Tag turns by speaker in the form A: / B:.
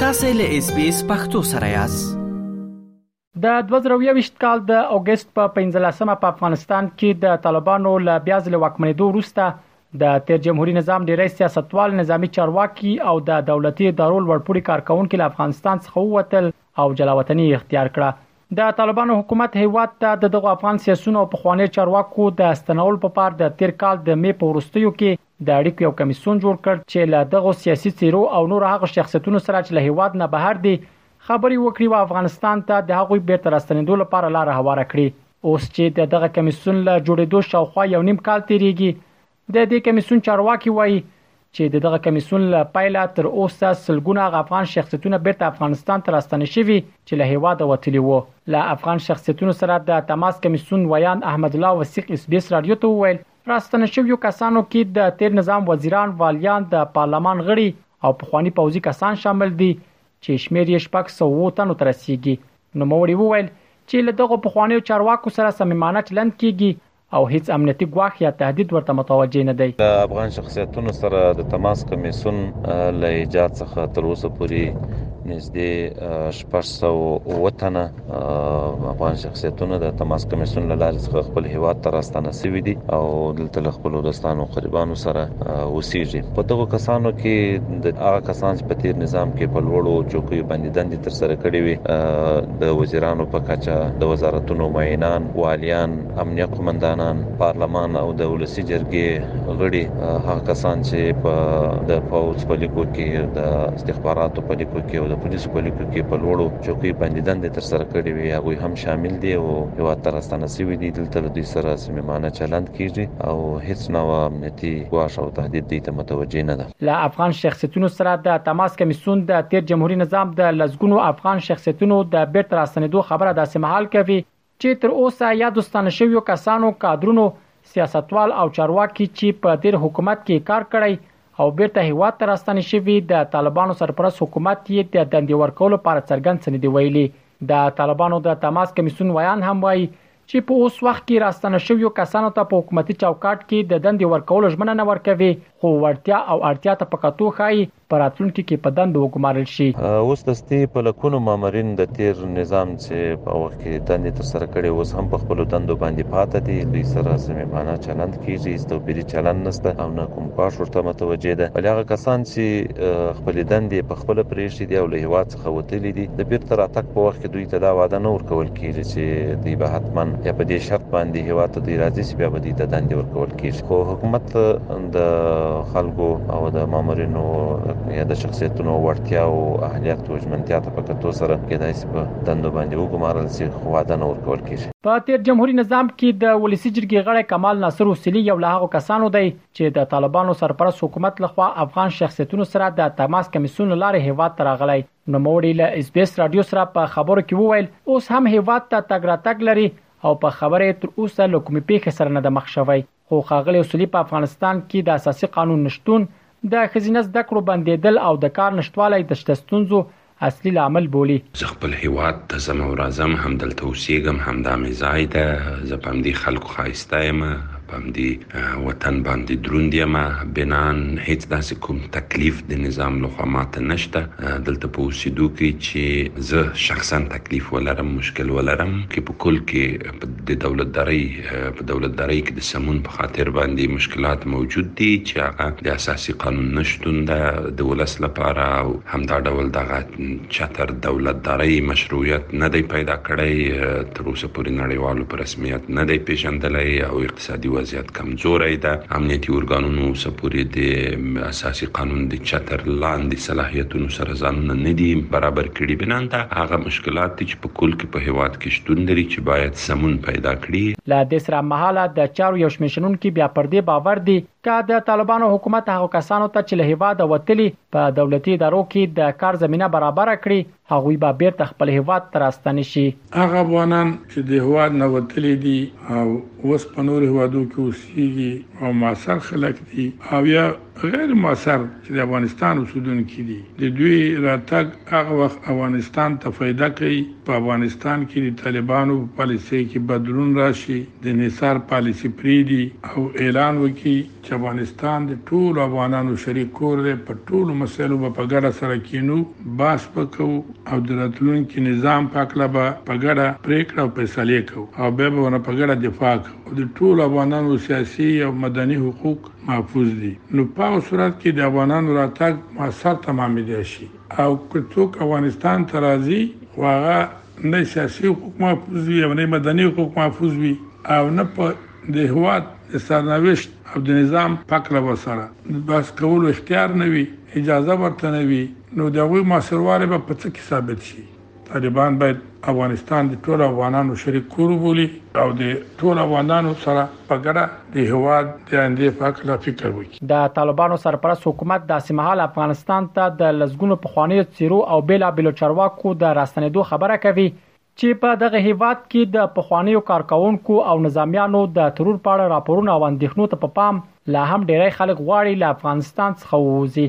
A: تاسو له اس بي اس پختو سره یاست
B: د 2020 کال د اگست په 15مه په افغانستان کې د طالبانو له بیا ځل واکمنېدو وروسته د تیر جمهوریت نظام ډیری سیاستوال نظامی چارواکي او د دولتي ادارو لوړپوړي کارکونکو له افغانستان څخه ووتل او جلاوطني اختیار کړه د طالبانو حکومت هیواد ته د دغو افغان سیاسونو او پخوانیو چارواکو د استنولو په پار د تیر کال د می په وروستیو کې د اړیکو یو کمیسیون جوړ کړ چې له دغو سیاسي څیرو او نورو هغو شخصیتونو سره چې له هیواد نه بهر دي خبرې وکړي او افغانستان ته د هغوی بیرته راستنیدو لپاره لاره هواره کړي. اوس چې د دغه کمیسیون له جوړیدو شاوخوا یو نیم کال تیریږي د دې کمیسیون چارواکي وایي چې د دغه کمیسیون له پیله تر اوسه سلګونه هغه افغان شخصیتونه بیرته افغانستان ته راستانه شوي چې له هیواده وتلي وو له افغان شخصیتونو سره د تماس کمیسیون ویاند احمد الله وثیق اس بي اس رادیو ته وویل راستانه شویو کسانو کې د تیر نظام وزیران والیان د پارلمان غړي او پخواني پوځي کسان شامل دي چې شمیر یې شپږ سوه تنو ته رسیږي نوموړي وویل چې له دغو پخوانیو چارواکو سره صمیمانه چلند کیږي او هیڅ امنیتي ګواښ یا تهدید ورته متوجه نه دی.
C: له افغان شخصیتونو سره د تماس کمېسیون له ایجاد څخه تر اوسه پورې نږدې شپږ سوه اووه تنه افغان شخصیتونه د تماس کمېسیون له لارې څخه خپل هیواد ته راستانه شوي دي او دلته له خپلو دوستانو او قربانو سره اوسېږي په دغو کسانو کې د هغه کسان چې په تیر نظام کې په لوړو چوکیو باندې دندې تر سره کړې وي د وزیرانو په کچه د وزارتونو معینان والیان امنیه قومندانان، پارلمان او د ولسي جرګې غړي هغه کسان چې په د پوځ په لیکو کې د استخباراتو په لیکو کې او د پولیسو په لیکو کې په لوړو چوکۍ باندې دندې تر سره کړې وي هغوی هم شامل دي او هیواد ته راستانه شوي دي دلته له دوی سره صمیمانه چلند کیږي او هیڅ نوع امنیتي ګواښ او تهدید دوی ته متوجه نه ده.
B: له افغان شخصیتونو سره د تماس کمیسیون د تیر جمهوري نظام د لسګونو افغان شخصیتونو د بیرته راستنیدو خبره داسې مهال کوي چې تر اوسه یادو ستانه شویو کسانو، کادرونو، سیاستوال او چارواکي چې په تېر حکومت کې یې کار کړی او بېرته هېواد ته راستانه شوي، د طالبانو سرپرست حکومت یې د دندې ورکولو په اړه څرګند څه نه دي ویلي. د طالبانو د تماس کمېسیون ویاند هم وايي، چې په اوس وخت کې راستانه شویو کسانو ته په حکومتي چوکاټ کې د دندې ورکولو ژمنه نه ورکوي، خو وړتیا او اړتیا ته په کتو ښايي په راتلونکي کې په دندو وګمارل شي.
C: اوس د ستې په لکونو مامرین د تېر نظام چې په وخت کې دندې ترسره کړې اوس هم په خپلو دندو باندې پاته دي، دوی سره صمیمانه چلند کېږي، هېڅ توپیري چلند نشته او نه کوم ګواښ ورته متوجه ده، ولې هغه کسان چې خپلې دندې یې په خپله پرېښې دي او له هېواد څخه وتلي دي د بیرته راتګ په وخت کې دوی ته دا وعده نه ورکول کیږي چې دوی به حتما یا په دې شرط باندې هیواد ته دوی راځي چې بیا به دوی ته دندې ورکول کیږي خو حکومت د خلکو او د مامورینو یا د شخصیتونو وړتیا او اهلیت او ژمنتیا ته په کتو سره کېدای شي په دندو باندې وګمارل شي خو وعده نه ورکول کیږي
B: په تیر جمهوریت نظام کې د ولسی جرګې غړی کمال ناصر اصیلی یو له هغو کسانو دی چې د طالبانو سرپرست حکومت له خوا افغان شخصیتونو سره د تماس کمیسیون له لارې هیواد ته راغلی. نوموړي له اس بي اس راډیو سره په خبرو کې وویل، اوس هم هیواد ته تګ راتګ لري او په خبره یې تر اوسه له کومې پېښې سره نه ده مخ شوی، خو ښاغلی اصولي په افغانستان کې د اساسي قانون نشتون، د ښځینه زده کړو بندېدل او د کار نشتوالی د شته ستونزو اصلي لامل بولي.
D: زه خپل هیواد ته ځم او راځم، همدلته اوسیږم، همدا مې ځای ده، زه په همدې خلکو ښایسته یم، په همدې وطن باندې دروند یم، بناً هیڅ داسې کوم تکلیف د نظام له خوا ماته نشته، دلته په اوسیدو کې چې زه شخصاً تکلیف ولرم، مشکل ولرم، که په کل کې د دولتدارۍ په دولتدارۍ کې د سمون په خاطر باندې مشکلات موجود دي چې هغه د اساسي قانون نشتون ده د ولس لپاره او همدا ډول دغه چتر دولتدارۍ مشروعیت نه دی پیدا کړی تر اوسه پورې نړیوالو په رسمیت نه دی پیژندلی او اقتصادي وضعیت کمزوری ده امنیتي ارګانونو اوسه پورې د اساسي قانون د چتر لاندې صلاحیتونو سره ځانونه نه دي برابر کړي بنان دا هغه مشکلات دي چې په کل کې په هیواد کې شتون لري چې باید سمون پیدا کړي.
B: له دې سره هممهاله د چارو یو شمېر شنونکي بیا پر دې باور دي، که د طالبانو حکومت هغو کسانو ته چې له هېواده وتلي، په دولتي ادارو کې د کار زمینه برابره کړي، هغوی به بېرته خپل هېواد ته راستانه شي.
E: هغه افغانان چې د هېواد نه وتلي دي او اوس په نورو هېوادو کې اوسېږي او معاصر خلک دي او یا. غیر موثر چې د افغانستان اوسېدونکي دي، د دوی راتګ هغه وخت افغانستان ته فایده کوي په افغانستان کې د طالبانو په پالیسۍ کې بدلون راشي، د انحصار پالیسي پرېږدي او اعلان وکړي چې افغانستان د ټولو افغانانو شریک کور دی، په ټولو مسایلو به په ګډه سره کېنو، بحث به کوو او د راتلونکي نظام په هکله به په ګډه پرېکړه او فیصلې کوو او بیا به ورنه په ګډه دفاع کوو او د ټولو افغانانو سیاسي او مدني حقوق محفوظ دي نو په هغه صورت کې د افغانانو راتګ موثر تمامېدای شي او که څوک افغانستان ته راځي خو هغه نه سیاسي حقوق محفوظ وي او نه مدني حقوق محفوظ وي او نه په د هواد د سرنوشت او د نظام پکله ورسره بس کولو اختیار نه وي اجازه ورته نه وي نو د هغوی موثروالی به په څه کې ثابت شي طالبان باید افغانستان د ټولو افغانانو شریک کور وبولي او د ټولو افغانانو سره په ګډه د هیواد د آینده په اړه فکر وکړي.
B: د طالبانو سرپرست حکومت داسې مهال افغانستان ته د لسګونو پخوانیو څېرو او بېلابېلو چارواکو د راستنېدو خبره کوي چې په دغه هېواد کې د پخوانیو کارکوونکو او نظامیانو د ترور په اړه راپورونه او اندېښنو ته په پام لا هم ډېری خلک غواړي له افغانستان څخه ووځي.